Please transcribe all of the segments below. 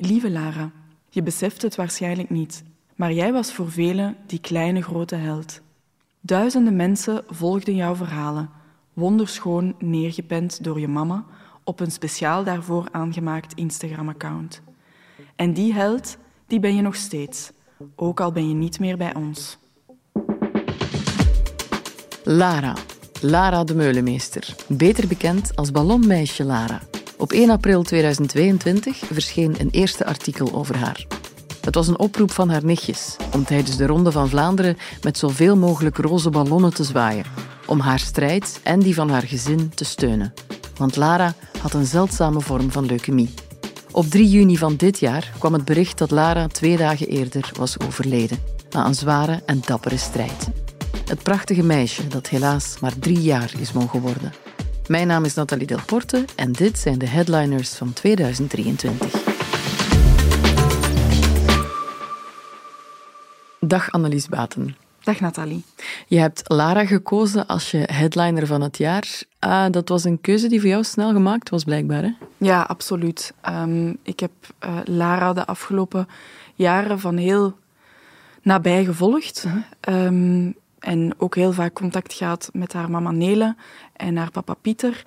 Lieve Lara, je beseft het waarschijnlijk niet, maar jij was voor velen die kleine grote held. Duizenden mensen volgden jouw verhalen, wonderschoon neergepend door je mama op een speciaal daarvoor aangemaakt Instagram-account. En die held, die ben je nog steeds, ook al ben je niet meer bij ons. Lara. Lara de Meulemeester. Beter bekend als ballonmeisje Lara. Op 1 april 2022 verscheen een eerste artikel over haar. Het was een oproep van haar nichtjes om tijdens de Ronde van Vlaanderen met zoveel mogelijk roze ballonnen te zwaaien, om haar strijd en die van haar gezin te steunen. Want Lara had een zeldzame vorm van leukemie. Op 3 juni van dit jaar kwam het bericht dat Lara twee dagen eerder was overleden, na een zware en dappere strijd. Het prachtige meisje dat helaas maar drie jaar is mogen worden. Mijn naam is Nathalie Delporte en dit zijn de headliners van 2023. Dag Annelies Baten. Dag Nathalie. Je hebt Lara gekozen als je headliner van het jaar. Ah, dat was een keuze die voor jou snel gemaakt was, blijkbaar. Hè? Ja, absoluut. Um, ik heb uh, Lara de afgelopen jaren van heel nabij gevolgd. Uh -huh. um, en ook heel vaak contact gehad met haar mama Nele en haar papa Pieter.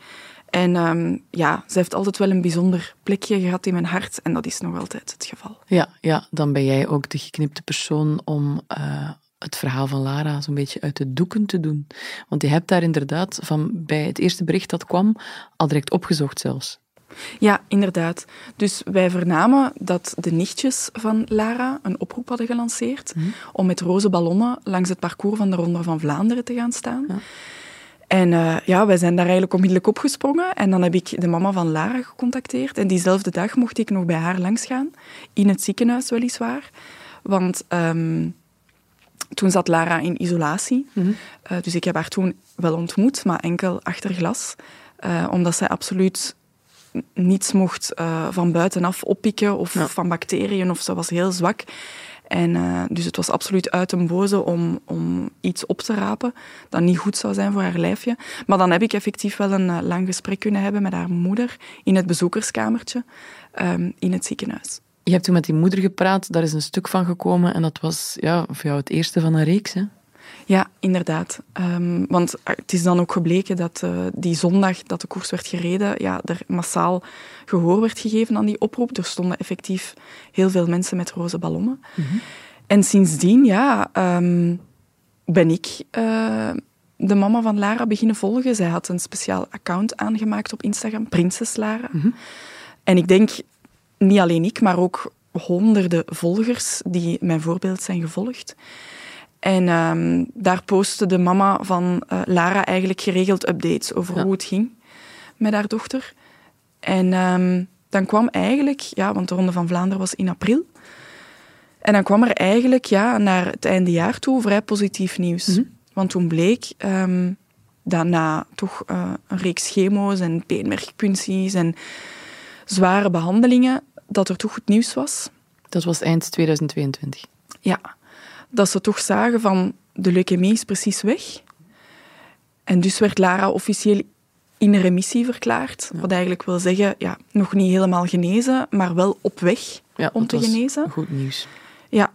En um, ja, ze heeft altijd wel een bijzonder plekje gehad in mijn hart. En dat is nog altijd het geval. Ja, ja dan ben jij ook de geknipte persoon om uh, het verhaal van Lara zo'n beetje uit de doeken te doen. Want je hebt daar inderdaad van bij het eerste bericht dat kwam al direct opgezocht zelfs. Ja, inderdaad. Dus wij vernamen dat de nichtjes van Lara een oproep hadden gelanceerd mm. om met roze ballonnen langs het parcours van de Ronde van Vlaanderen te gaan staan. Ja. En uh, ja, wij zijn daar eigenlijk onmiddellijk opgesprongen. En dan heb ik de mama van Lara gecontacteerd. En diezelfde dag mocht ik nog bij haar langsgaan. In het ziekenhuis weliswaar. Want um, toen zat Lara in isolatie. Mm -hmm. uh, dus ik heb haar toen wel ontmoet, maar enkel achter glas. Uh, omdat zij absoluut niets mocht uh, van buitenaf oppikken of ja. van bacteriën of ze was heel zwak. En uh, dus het was absoluut uit een boze om, om iets op te rapen dat niet goed zou zijn voor haar lijfje. Maar dan heb ik effectief wel een uh, lang gesprek kunnen hebben met haar moeder in het bezoekerskamertje um, in het ziekenhuis. Je hebt toen met die moeder gepraat, daar is een stuk van gekomen en dat was ja, voor jou het eerste van een reeks, hè? Ja, inderdaad. Um, want het is dan ook gebleken dat uh, die zondag dat de koers werd gereden, ja, er massaal gehoor werd gegeven aan die oproep. Er stonden effectief heel veel mensen met roze ballonnen. Mm -hmm. En sindsdien, ja, um, ben ik uh, de mama van Lara beginnen volgen. Zij had een speciaal account aangemaakt op Instagram, Prinses Lara. Mm -hmm. En ik denk, niet alleen ik, maar ook honderden volgers die mijn voorbeeld zijn gevolgd. En um, daar postte de mama van uh, Lara eigenlijk geregeld updates over ja. hoe het ging met haar dochter. En um, dan kwam eigenlijk, ja, want de Ronde van Vlaanderen was in april. En dan kwam er eigenlijk ja, naar het einde jaar toe vrij positief nieuws. Mm -hmm. Want toen bleek um, dat na toch uh, een reeks chemo's en beenmergpunties en zware behandelingen, dat er toch goed nieuws was. Dat was eind 2022? Ja dat ze toch zagen van de leukemie is precies weg. En dus werd Lara officieel in remissie verklaard. Ja. Wat eigenlijk wil zeggen, ja, nog niet helemaal genezen, maar wel op weg ja, om te genezen. Goed nieuws. Ja,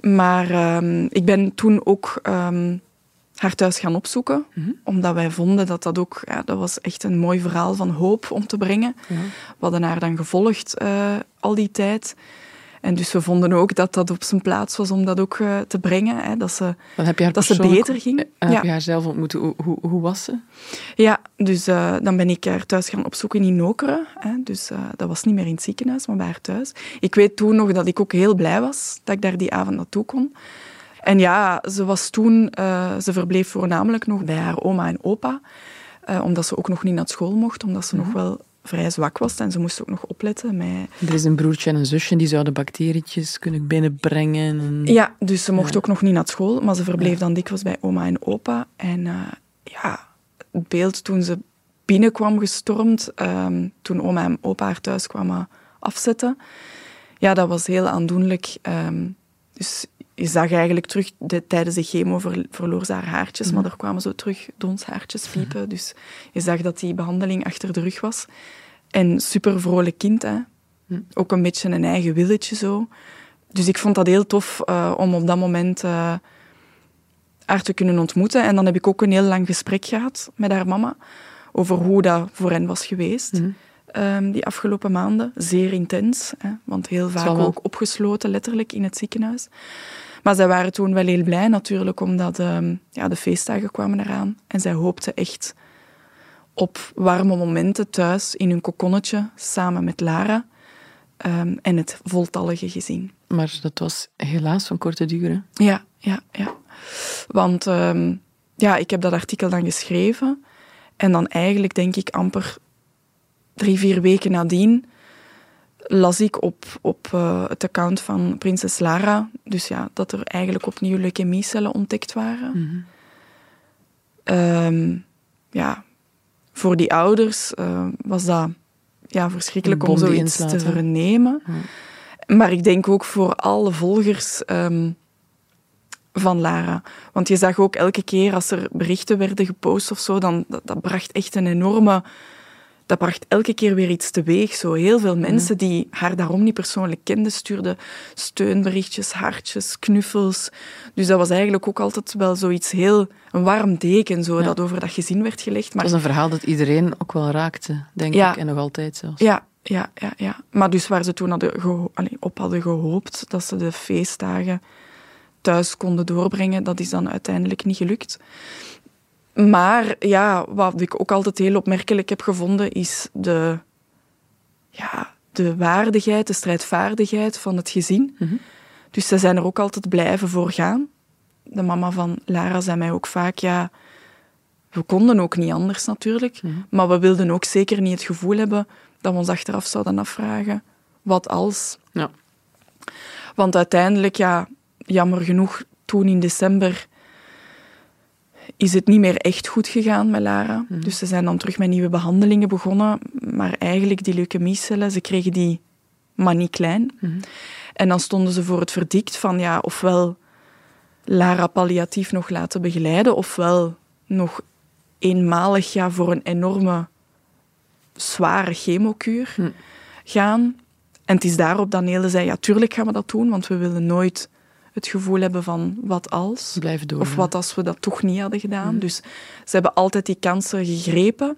maar um, ik ben toen ook um, haar thuis gaan opzoeken, mm -hmm. omdat wij vonden dat dat ook, ja, dat was echt een mooi verhaal van hoop om te brengen. Ja. We hadden haar dan gevolgd uh, al die tijd. En dus we vonden ook dat dat op zijn plaats was om dat ook uh, te brengen. Hè, dat ze, heb je haar dat ze beter ging. Uh, ja. Heb je haar zelf ontmoet? Hoe, hoe, hoe was ze? Ja, dus uh, dan ben ik haar thuis gaan opzoeken in Nokeren. Hè, dus dat was niet meer in het ziekenhuis, maar bij haar thuis. Ik weet toen nog dat ik ook heel blij was dat ik daar die avond naartoe kon. En ja, ze was toen... ze verbleef voornamelijk nog bij haar oma en opa. omdat ze ook nog niet naar school mocht, omdat ze mm -hmm. nog wel vrij zwak was en ze moest ook nog opletten. Met... Er is een broertje en een zusje die zouden bacterietjes kunnen binnenbrengen. En... Ja, dus ze mocht ja. ook nog niet naar school, maar ze verbleef ja. dan dikwijls bij oma en opa. En uh, ja, het beeld toen ze binnenkwam gestormd, um, toen oma en opa haar thuis kwamen afzetten, ja, dat was heel aandoenlijk. Um, dus je zag eigenlijk terug, de, tijdens de chemo ver, verloor ze haar haartjes, mm. maar er kwamen zo terug donshaartjes piepen. Mm. Dus je zag dat die behandeling achter de rug was. En super vrolijk kind, hè. ook een beetje een eigen willetje zo. Dus ik vond dat heel tof uh, om op dat moment uh, haar te kunnen ontmoeten. En dan heb ik ook een heel lang gesprek gehad met haar mama over hoe dat voor hen was geweest. Um, die afgelopen maanden. Zeer intens, hè, want heel vaak ook opgesloten, letterlijk, in het ziekenhuis. Maar zij waren toen wel heel blij natuurlijk, omdat um, ja, de feestdagen kwamen eraan. En zij hoopten echt op warme momenten thuis in hun kokonnetje, samen met Lara um, en het voltallige gezin. Maar dat was helaas van korte duur, Ja, ja, ja. Want ja, ik heb dat artikel dan geschreven en dan eigenlijk, denk ik, amper drie, vier weken nadien las ik op, op uh, het account van prinses Lara dus ja, dat er eigenlijk opnieuw leukemiecellen ontdekt waren. Mm -hmm. um, ja, voor die ouders uh, was dat ja, verschrikkelijk om zoiets te vernemen. Maar ik denk ook voor alle volgers um, van Lara. Want je zag ook elke keer als er berichten werden gepost of zo, dan dat, dat bracht echt een enorme dat bracht elke keer weer iets teweeg. Zo heel veel mensen die haar daarom niet persoonlijk kenden, stuurden steunberichtjes, hartjes, knuffels. Dus dat was eigenlijk ook altijd wel zoiets heel, een warm deken, zo, dat over dat gezin werd gelegd. Maar... Het was een verhaal dat iedereen ook wel raakte, denk ik, en nog altijd zelfs. Ja, ja, ja, ja. Maar dus waar ze toen hadden op hadden gehoopt dat ze de feestdagen thuis konden doorbrengen, dat is dan uiteindelijk niet gelukt. Maar ja, wat ik ook altijd heel opmerkelijk heb gevonden, is de, ja, de waardigheid, de strijdvaardigheid van het gezin. Mhm. Dus ze zijn er ook altijd blijven voor gaan. De mama van Lara zei mij ook vaak, ja, we konden ook niet anders natuurlijk, mhm. maar we wilden ook zeker niet het gevoel hebben dat we ons achteraf zouden afvragen, wat als? Ja. Want uiteindelijk, ja, jammer genoeg, toen in december is het niet meer echt goed gegaan met Lara. Mhm. Dus ze zijn dan terug met nieuwe behandelingen begonnen. Maar eigenlijk die leukemiecellen, ze kregen die maar niet klein. Mhm. En dan stonden ze voor het verdikt van ja, ofwel Lara palliatief nog laten begeleiden, ofwel nog eenmalig ja, voor een enorme zware chemokuur mhm. gaan. En het is daarop dat Nele zei, ja, tuurlijk gaan we dat doen, want we willen nooit het gevoel hebben van wat als. Blijven door. Of wat als we dat toch niet hadden gedaan. Mm. Dus ze hebben altijd die kansen gegrepen.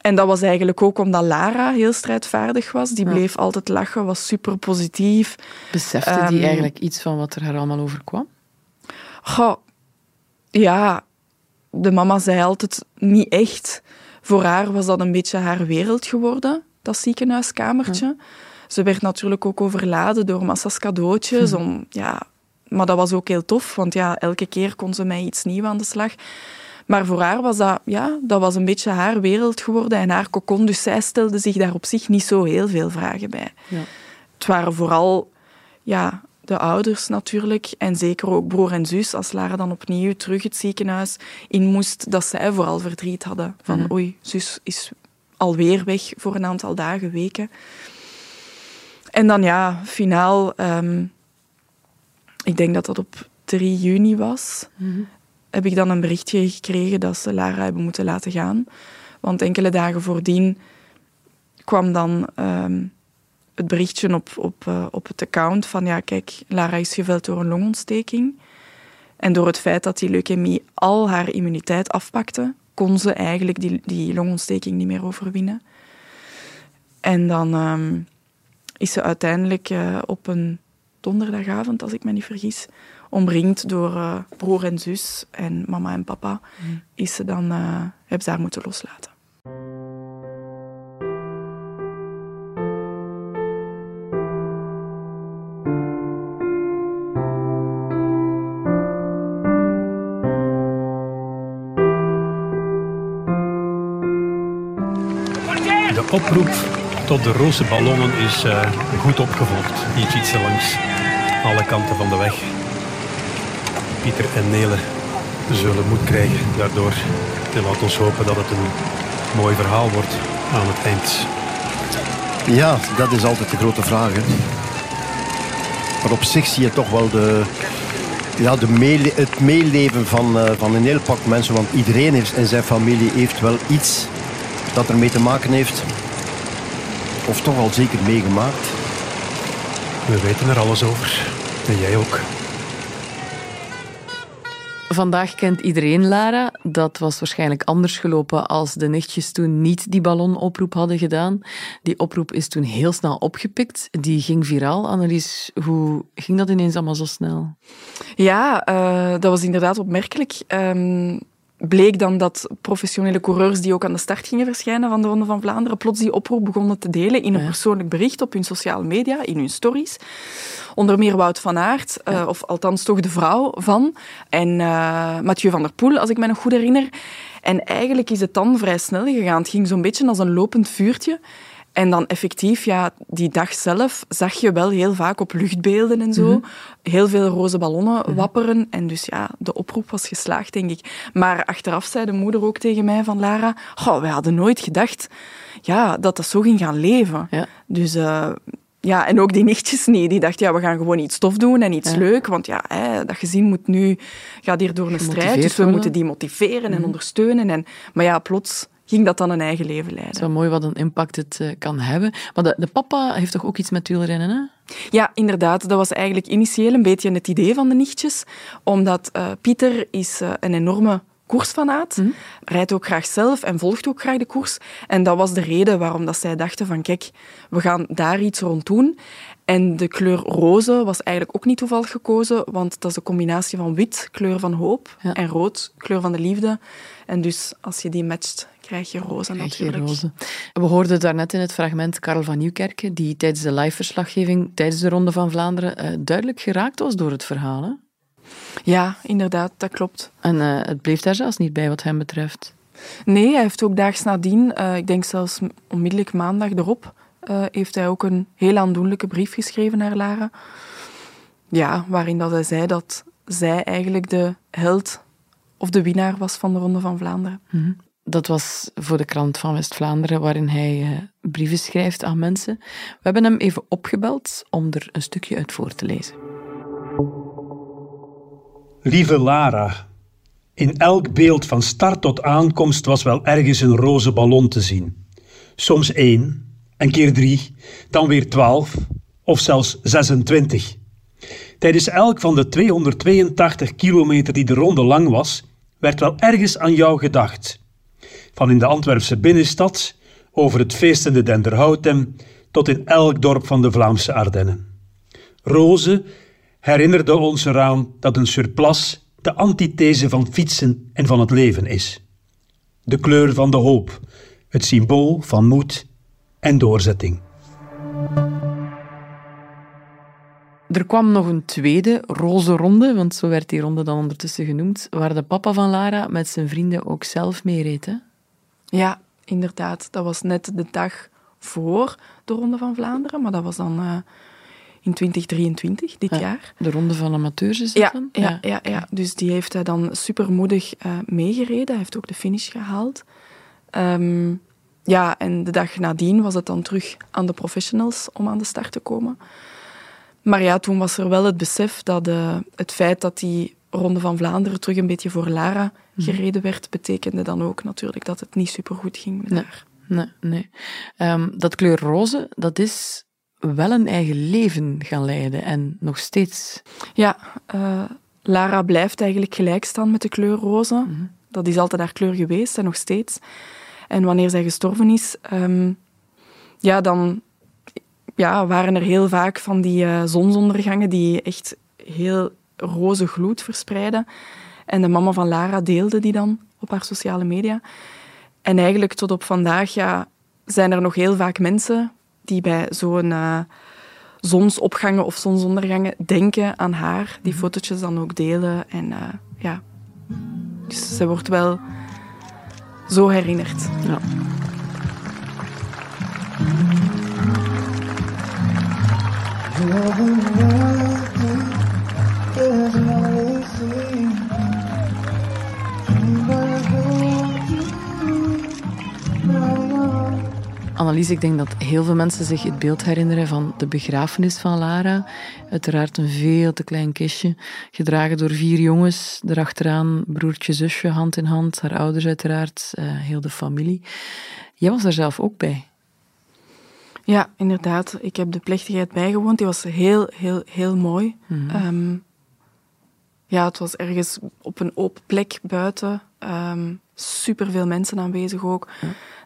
En dat was eigenlijk ook omdat Lara heel strijdvaardig was. Die bleef altijd lachen, was super positief. Besefte um, die ehm, eigenlijk iets van wat er haar allemaal overkwam? Goh, ja, de mama zei altijd niet echt. Voor haar was dat een beetje haar wereld geworden, dat ziekenhuiskamertje. Ze werd natuurlijk ook overladen door massa's cadeautjes. Hm. Om, ja, maar dat was ook heel tof, want ja, elke keer kon ze mij iets nieuws aan de slag. Maar voor haar was dat, ja, dat was een beetje haar wereld geworden en haar kokon. Dus zij stelde zich daar op zich niet zo heel veel vragen bij. Ja. Het waren vooral ja, de ouders natuurlijk. En zeker ook broer en zus. Als Lara dan opnieuw terug het ziekenhuis in moest, dat zij vooral verdriet hadden. Van mm. oei, zus is alweer weg voor een aantal dagen, weken. En dan ja, finaal, ehm, ik denk dat dat op 3 juni was, mhm. heb ik dan een berichtje gekregen dat ze Lara hebben moeten laten gaan. Want enkele dagen voordien kwam dan ehm, het berichtje op, op, uh, op het account van ja, kijk, Lara is geveld door een longontsteking. En door het feit dat die leukemie al haar immuniteit afpakte, kon ze eigenlijk die, die longontsteking niet meer overwinnen. En dan ehm, is ze uiteindelijk uh, op een donderdagavond, als ik me niet vergis, omringd door uh, broer en zus en mama en papa, mm. is ze dan, uh, hebben ze haar moeten loslaten. De oproep tot de roze ballonnen is uh, goed opgevolgd. Hier ziet ze langs alle kanten van de weg. Pieter en Nele zullen moed krijgen daardoor. En laat ons hopen dat het een mooi verhaal wordt aan het eind. Ja, dat is altijd de grote vraag. Hè. Maar op zich zie je toch wel de, ja, de het meeleven van, uh, van een heel pak mensen. Want iedereen heeft, in zijn familie heeft wel iets dat ermee te maken heeft Of toch al zeker meegemaakt. We weten er alles over. En jij ook. Vandaag kent iedereen Lara. Dat was waarschijnlijk anders gelopen als de nichtjes toen niet die ballonoproep hadden gedaan. Die oproep is toen heel snel opgepikt. Die ging viraal. Annelies, hoe ging dat ineens allemaal zo snel? Ja, uh, dat was inderdaad opmerkelijk. Um, bleek dan dat professionele coureurs die ook aan de start gingen verschijnen van de Ronde van Vlaanderen plots die oproep begonnen te delen in een persoonlijk bericht op hun sociale media, in hun stories. Onder meer Wout van Aert, uh, of althans toch de vrouw van, en uh, Mathieu van der Poel, als ik me nog goed herinner. En eigenlijk is het dan vrij snel gegaan. Het ging zo'n beetje als een lopend vuurtje. En dan effectief, ja, die dag zelf zag je wel heel vaak op luchtbeelden en zo mhm. heel veel roze ballonnen mhm. wapperen. En dus ja, de oproep was geslaagd, denk ik. Maar achteraf zei de moeder ook tegen mij van Lara, oh, wij hadden nooit gedacht ja, dat dat zo ging gaan leven. Ja. Dus... Uh, ja, en ook die nichtjes niet. Die dachten, ja, we gaan gewoon iets stof doen en iets leuk. Want ja, hè, dat gezin moet nu, gaat hier door een strijd. Dus we moeten die motiveren en mhm. ondersteunen. En, maar ja, plots ging dat dan een eigen leven leiden. Zo mooi wat een impact het uh, kan hebben. Maar de, de, papa heeft toch ook iets met wielrennen, hè? Ja, inderdaad. Dat was eigenlijk initieel een beetje het idee van de nichtjes. Omdat uh, Pieter is uh, een enorme koersfanaat, mm. rijdt ook graag zelf en volgt ook graag de koers. En dat was de reden waarom dat zij dachten van kijk, we gaan daar iets rond doen. En de kleur roze was eigenlijk ook niet toevallig gekozen, want dat is een combinatie van wit, kleur van hoop, en rood, kleur van de liefde. En dus als je die matcht, krijg je roze natuurlijk. Je roze. We hoorden daarnet in het fragment Karel van Nieuwkerken, die tijdens de live-verslaggeving tijdens de Ronde van Vlaanderen uh, duidelijk geraakt was door het verhaal. Hè? Ja, inderdaad, dat klopt. En uh, het bleef daar zelfs niet bij wat hem betreft. Nee, hij heeft ook daags nadien, uh, ik denk zelfs onmiddellijk maandag erop, heeft hij ook een heel aandoenlijke brief geschreven naar Lara. Ja, waarin dat hij zei dat zij eigenlijk de held of de winnaar was van de Ronde van Vlaanderen. Mm dat was voor de krant van West-Vlaanderen, waarin hij uh, brieven schrijft aan mensen. We hebben hem even opgebeld om er een stukje uit voor te lezen. Lieve Lara, in elk beeld van start tot aankomst was wel ergens een roze ballon te zien. Soms één, een keer drie, dan weer twaalf of zelfs 26. Tijdens elk van de 282 kilometer die de ronde lang was, werd wel ergens aan jou gedacht van in de Antwerpse binnenstad over het feestende Denderhoutem tot in elk dorp van de Vlaamse Ardennen. Roze herinnerde ons eraan dat een surplus de antithese van fietsen en van het leven is. De kleur van de hoop, het symbool van moed en doorzetting. Er kwam nog een tweede roze ronde, want zo werd die ronde dan ondertussen genoemd, waar de papa van Lara met zijn vrienden ook zelf mee reed. Hè? Ja, inderdaad. Dat was net de dag voor de Ronde van Vlaanderen, maar dat was dan uh, in 2023, dit jaar. De Ronde van Amateurs is dat ja, dan? Ja, ja, ja, dus die heeft hij dan supermoedig uh, meegereden. Hij heeft ook de finish gehaald. Um, ja, en de dag nadien was het dan terug aan de professionals om aan de start te komen. Maar ja, toen was er wel het besef dat uh, het feit dat die Ronde van Vlaanderen terug een beetje voor Lara mhm. gereden werd, betekende dan ook natuurlijk dat het niet supergoed ging met nee, haar. Nee, nee. Um, dat kleur roze, dat is wel een eigen leven gaan leiden en nog steeds. Ja, uh, Lara blijft eigenlijk gelijk staan met de kleur roze. Mhm. Dat is altijd haar kleur geweest en nog steeds. En wanneer zij gestorven is, um, ja, dan ja, waren er heel vaak van die uh, zonsondergangen die echt heel roze gloed verspreiden. En de mama van Lara deelde die dan op haar sociale media. En eigenlijk tot op vandaag ja, zijn er nog heel vaak mensen die bij zo'n uh, zonsopgangen of zonsondergangen denken aan haar. Die mhm. fotootjes dan ook delen. En uh, ja, dus ze wordt wel zo herinnerd. Ja. Annelies, ik denk dat heel veel mensen zich het beeld herinneren van de begrafenis van Lara. Uiteraard een veel te klein kistje, gedragen door vier jongens. Erachteraan broertje, zusje, hand in hand. Haar ouders uiteraard, uh, heel de familie. Jij was daar zelf ook bij. Ja, inderdaad. Ik heb de plechtigheid bijgewoond. Die was heel, heel, heel mooi. Mm ja, het was ergens op een open plek buiten. Um, ehm, Super veel mensen aanwezig ook.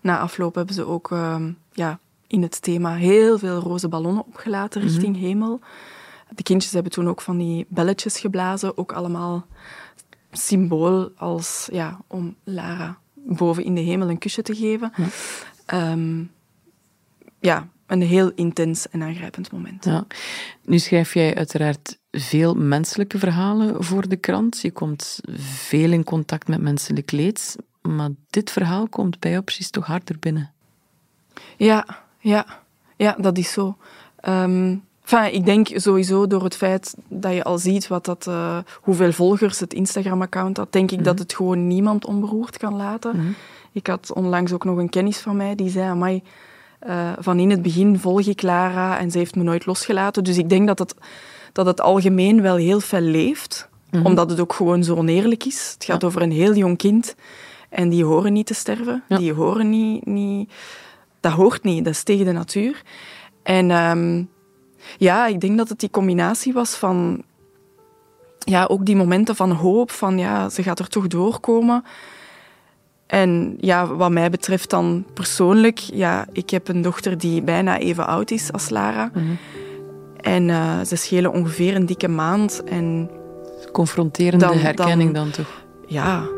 Na afloop hebben ze ook um, ja, in het thema heel veel roze ballonnen opgelaten mhm. richting hemel. De kindjes hebben toen ook van die belletjes geblazen, ook allemaal symbool als ja, om Lara boven in de hemel een kusje te geven. Ja. Um, ja, een heel intens en aangrijpend moment. Ja. Nu schrijf jij uiteraard veel menselijke verhalen voor de krant. Je komt veel in contact met menselijk leed. Maar dit verhaal komt bij jou precies toch harder binnen. Ja, ja, ja dat is zo. Um, enfin, ik denk sowieso door het feit dat je al ziet wat dat, uh, hoeveel volgers het Instagram-account had, denk ik mhm. dat het gewoon niemand onberoerd kan laten. Mhm. Ik had onlangs ook nog een kennis van mij die zei: Amai, uh, van in het begin volg ik Lara en ze heeft me nooit losgelaten. Dus ik denk dat het, dat het algemeen wel heel veel leeft, mhm. omdat het ook gewoon zo oneerlijk is. Het gaat over een heel jong kind en die horen niet te sterven. Die horen niet, niet... Dat hoort niet, dat is tegen de natuur. En um, ja, ik denk dat het die combinatie was van... Ja, ook die momenten van hoop, van ja, ze gaat er toch doorkomen. En ja, wat mij betreft dan persoonlijk, ja, ik heb een dochter die bijna even oud is als Lara. Mhm. En uh, ze schelen ongeveer een dikke maand. En Confronterende herkenning dan, dan toch? Ja,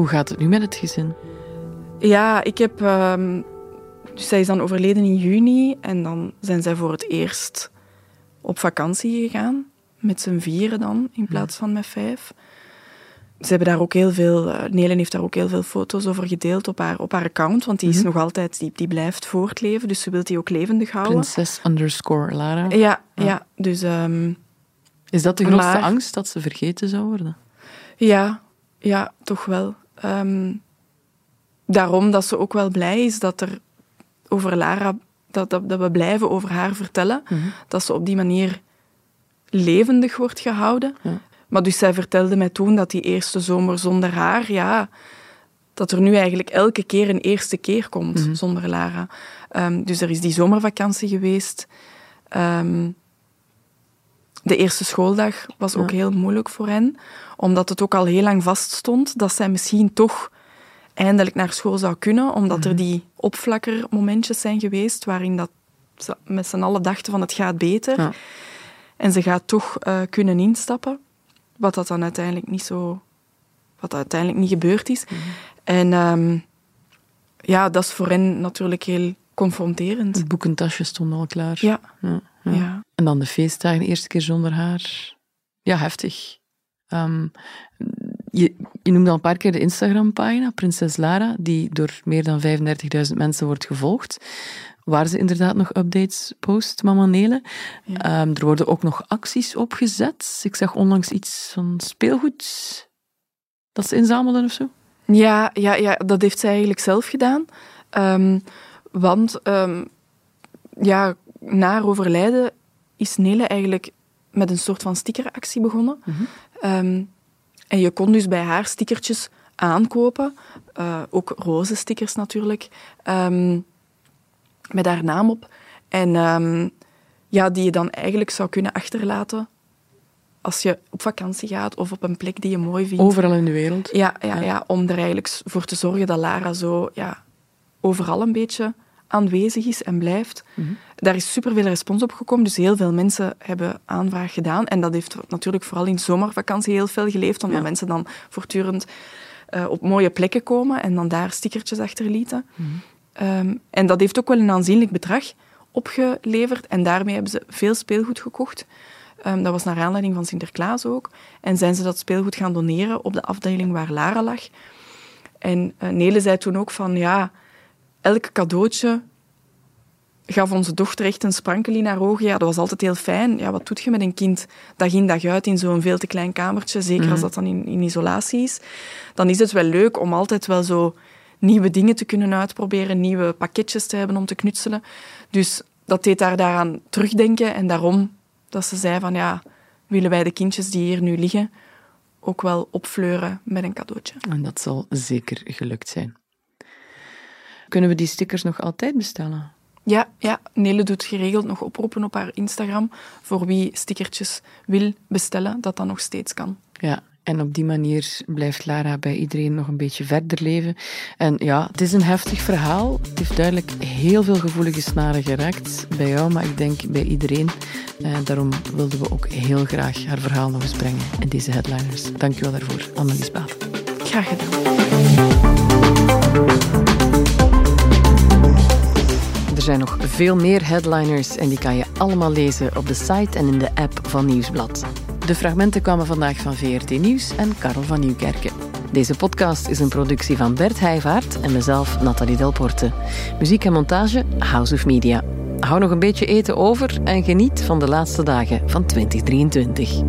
Hoe gaat het nu met het gezin? Ja, ik heb. Um, dus zij is dan overleden in juni en dan zijn zij voor het eerst op vakantie gegaan. Met z'n vieren dan, in plaats van met vijf. Ze hebben daar ook heel veel. Uh, Nelen heeft daar ook heel veel foto's over gedeeld op haar, op haar account, want die is mhm. nog altijd, die, die blijft voortleven, dus ze wil die ook levendig houden. Prinses underscore Lara. Ja, ja. dus. Um, is dat de grootste angst dat ze vergeten zou worden? Ja, ja, toch wel. Um, daarom dat ze ook wel blij is dat er over Lara, dat, dat, dat we blijven over haar vertellen. Mhm. Dat ze op die manier levendig wordt gehouden. Maar dus zij vertelde mij toen dat die eerste zomer zonder haar, ja, dat er nu eigenlijk elke keer een eerste keer komt mhm. zonder Lara. Um, dus er is die zomervakantie geweest. Um, de eerste schooldag was ook heel moeilijk voor hen, omdat het ook al heel lang vaststond dat zij misschien toch eindelijk naar school zou kunnen, omdat er mhm. die opflakkermomentjes zijn geweest waarin dat ze met z'n allen dachten van het gaat beter. Ja. En ze gaat toch uh, kunnen instappen, wat dat dan uiteindelijk niet zo... Wat uiteindelijk niet gebeurd is. Mhm. En um, ja, dat is voor hen natuurlijk heel confronterend. Het boekentasje stond al klaar. Ja. ja, ja. En dan de feestdagen, de eerste keer zonder haar. Ja, heftig. Um, je, je noemde al een paar keer de Instagram-pagina, Prinses Lara, die door meer dan 35.000 mensen wordt gevolgd. Waar ze inderdaad nog updates post, Mama Nele. Ehm, er worden ook nog acties opgezet. Ik zag onlangs iets van speelgoed dat ze inzamelden of zo. Ja, ja, ja dat heeft zij eigenlijk zelf gedaan. Ehm, want um, ja, na overlijden is Nele eigenlijk met een soort van stickeractie begonnen. Mm en je kon dus bij haar stickertjes aankopen, uh, ook roze stickers natuurlijk, um, met haar naam op. En um, ja, die je dan eigenlijk zou kunnen achterlaten als je op vakantie gaat of op een plek die je mooi vindt. Overal in de wereld. Ja, ja, ja. ja om er eigenlijk voor te zorgen dat Lara zo ja, overal een beetje aanwezig is en blijft. Mhm. Daar is superveel respons op gekomen, dus heel veel mensen hebben aanvraag gedaan. En dat heeft natuurlijk vooral in zomervakantie heel veel geleefd, omdat mensen dan voortdurend uh, op mooie plekken komen en dan daar stickertjes achterlieten. Mm um, en dat heeft ook wel een aanzienlijk bedrag opgeleverd en daarmee hebben ze veel speelgoed gekocht. Um, dat was naar aanleiding van Sinterklaas ook. En zijn ze dat speelgoed gaan doneren op de afdeling waar Lara lag. En uh, Nele zei toen ook van, ja, elk cadeautje gaf onze dochter echt een sprankel in haar ogen. Ja, dat was altijd heel fijn. Ja, wat doet je met een kind dag in dag uit in zo'n veel te klein kamertje, zeker als mhm. dat dan in, in isolatie is? Dan is het wel leuk om altijd wel zo nieuwe dingen te kunnen uitproberen, nieuwe pakketjes te hebben om te knutselen. Dus dat deed haar daaraan terugdenken en daarom dat ze zei van ja, willen wij de kindjes die hier nu liggen ook wel opfleuren met een cadeautje. En dat zal zeker gelukt zijn. Kunnen we die stickers nog altijd bestellen? Ja, ja, Nele doet geregeld nog oproepen op haar Instagram voor wie stickertjes wil bestellen, dat dat nog steeds kan. Ja, en op die manier blijft Lara bij iedereen nog een beetje verder leven. En ja, het is een heftig verhaal. Het heeft duidelijk heel veel gevoelige snaren geraakt. Bij jou, maar ik denk bij iedereen. Eh, daarom wilden we ook heel graag haar verhaal nog eens brengen in deze headliners. Dank je wel daarvoor, Annelies Baat. Graag gedaan. Er zijn nog veel meer headliners en die kan je allemaal lezen op de site en in de app van Nieuwsblad. De fragmenten kwamen vandaag van VRT Nieuws en Karel van Nieuwkerken. Deze podcast is een productie van Bert Heijvaart en mezelf, Nathalie Delporte. Muziek en montage, House of Media. Hou nog een beetje eten over en geniet van de laatste dagen van 2023.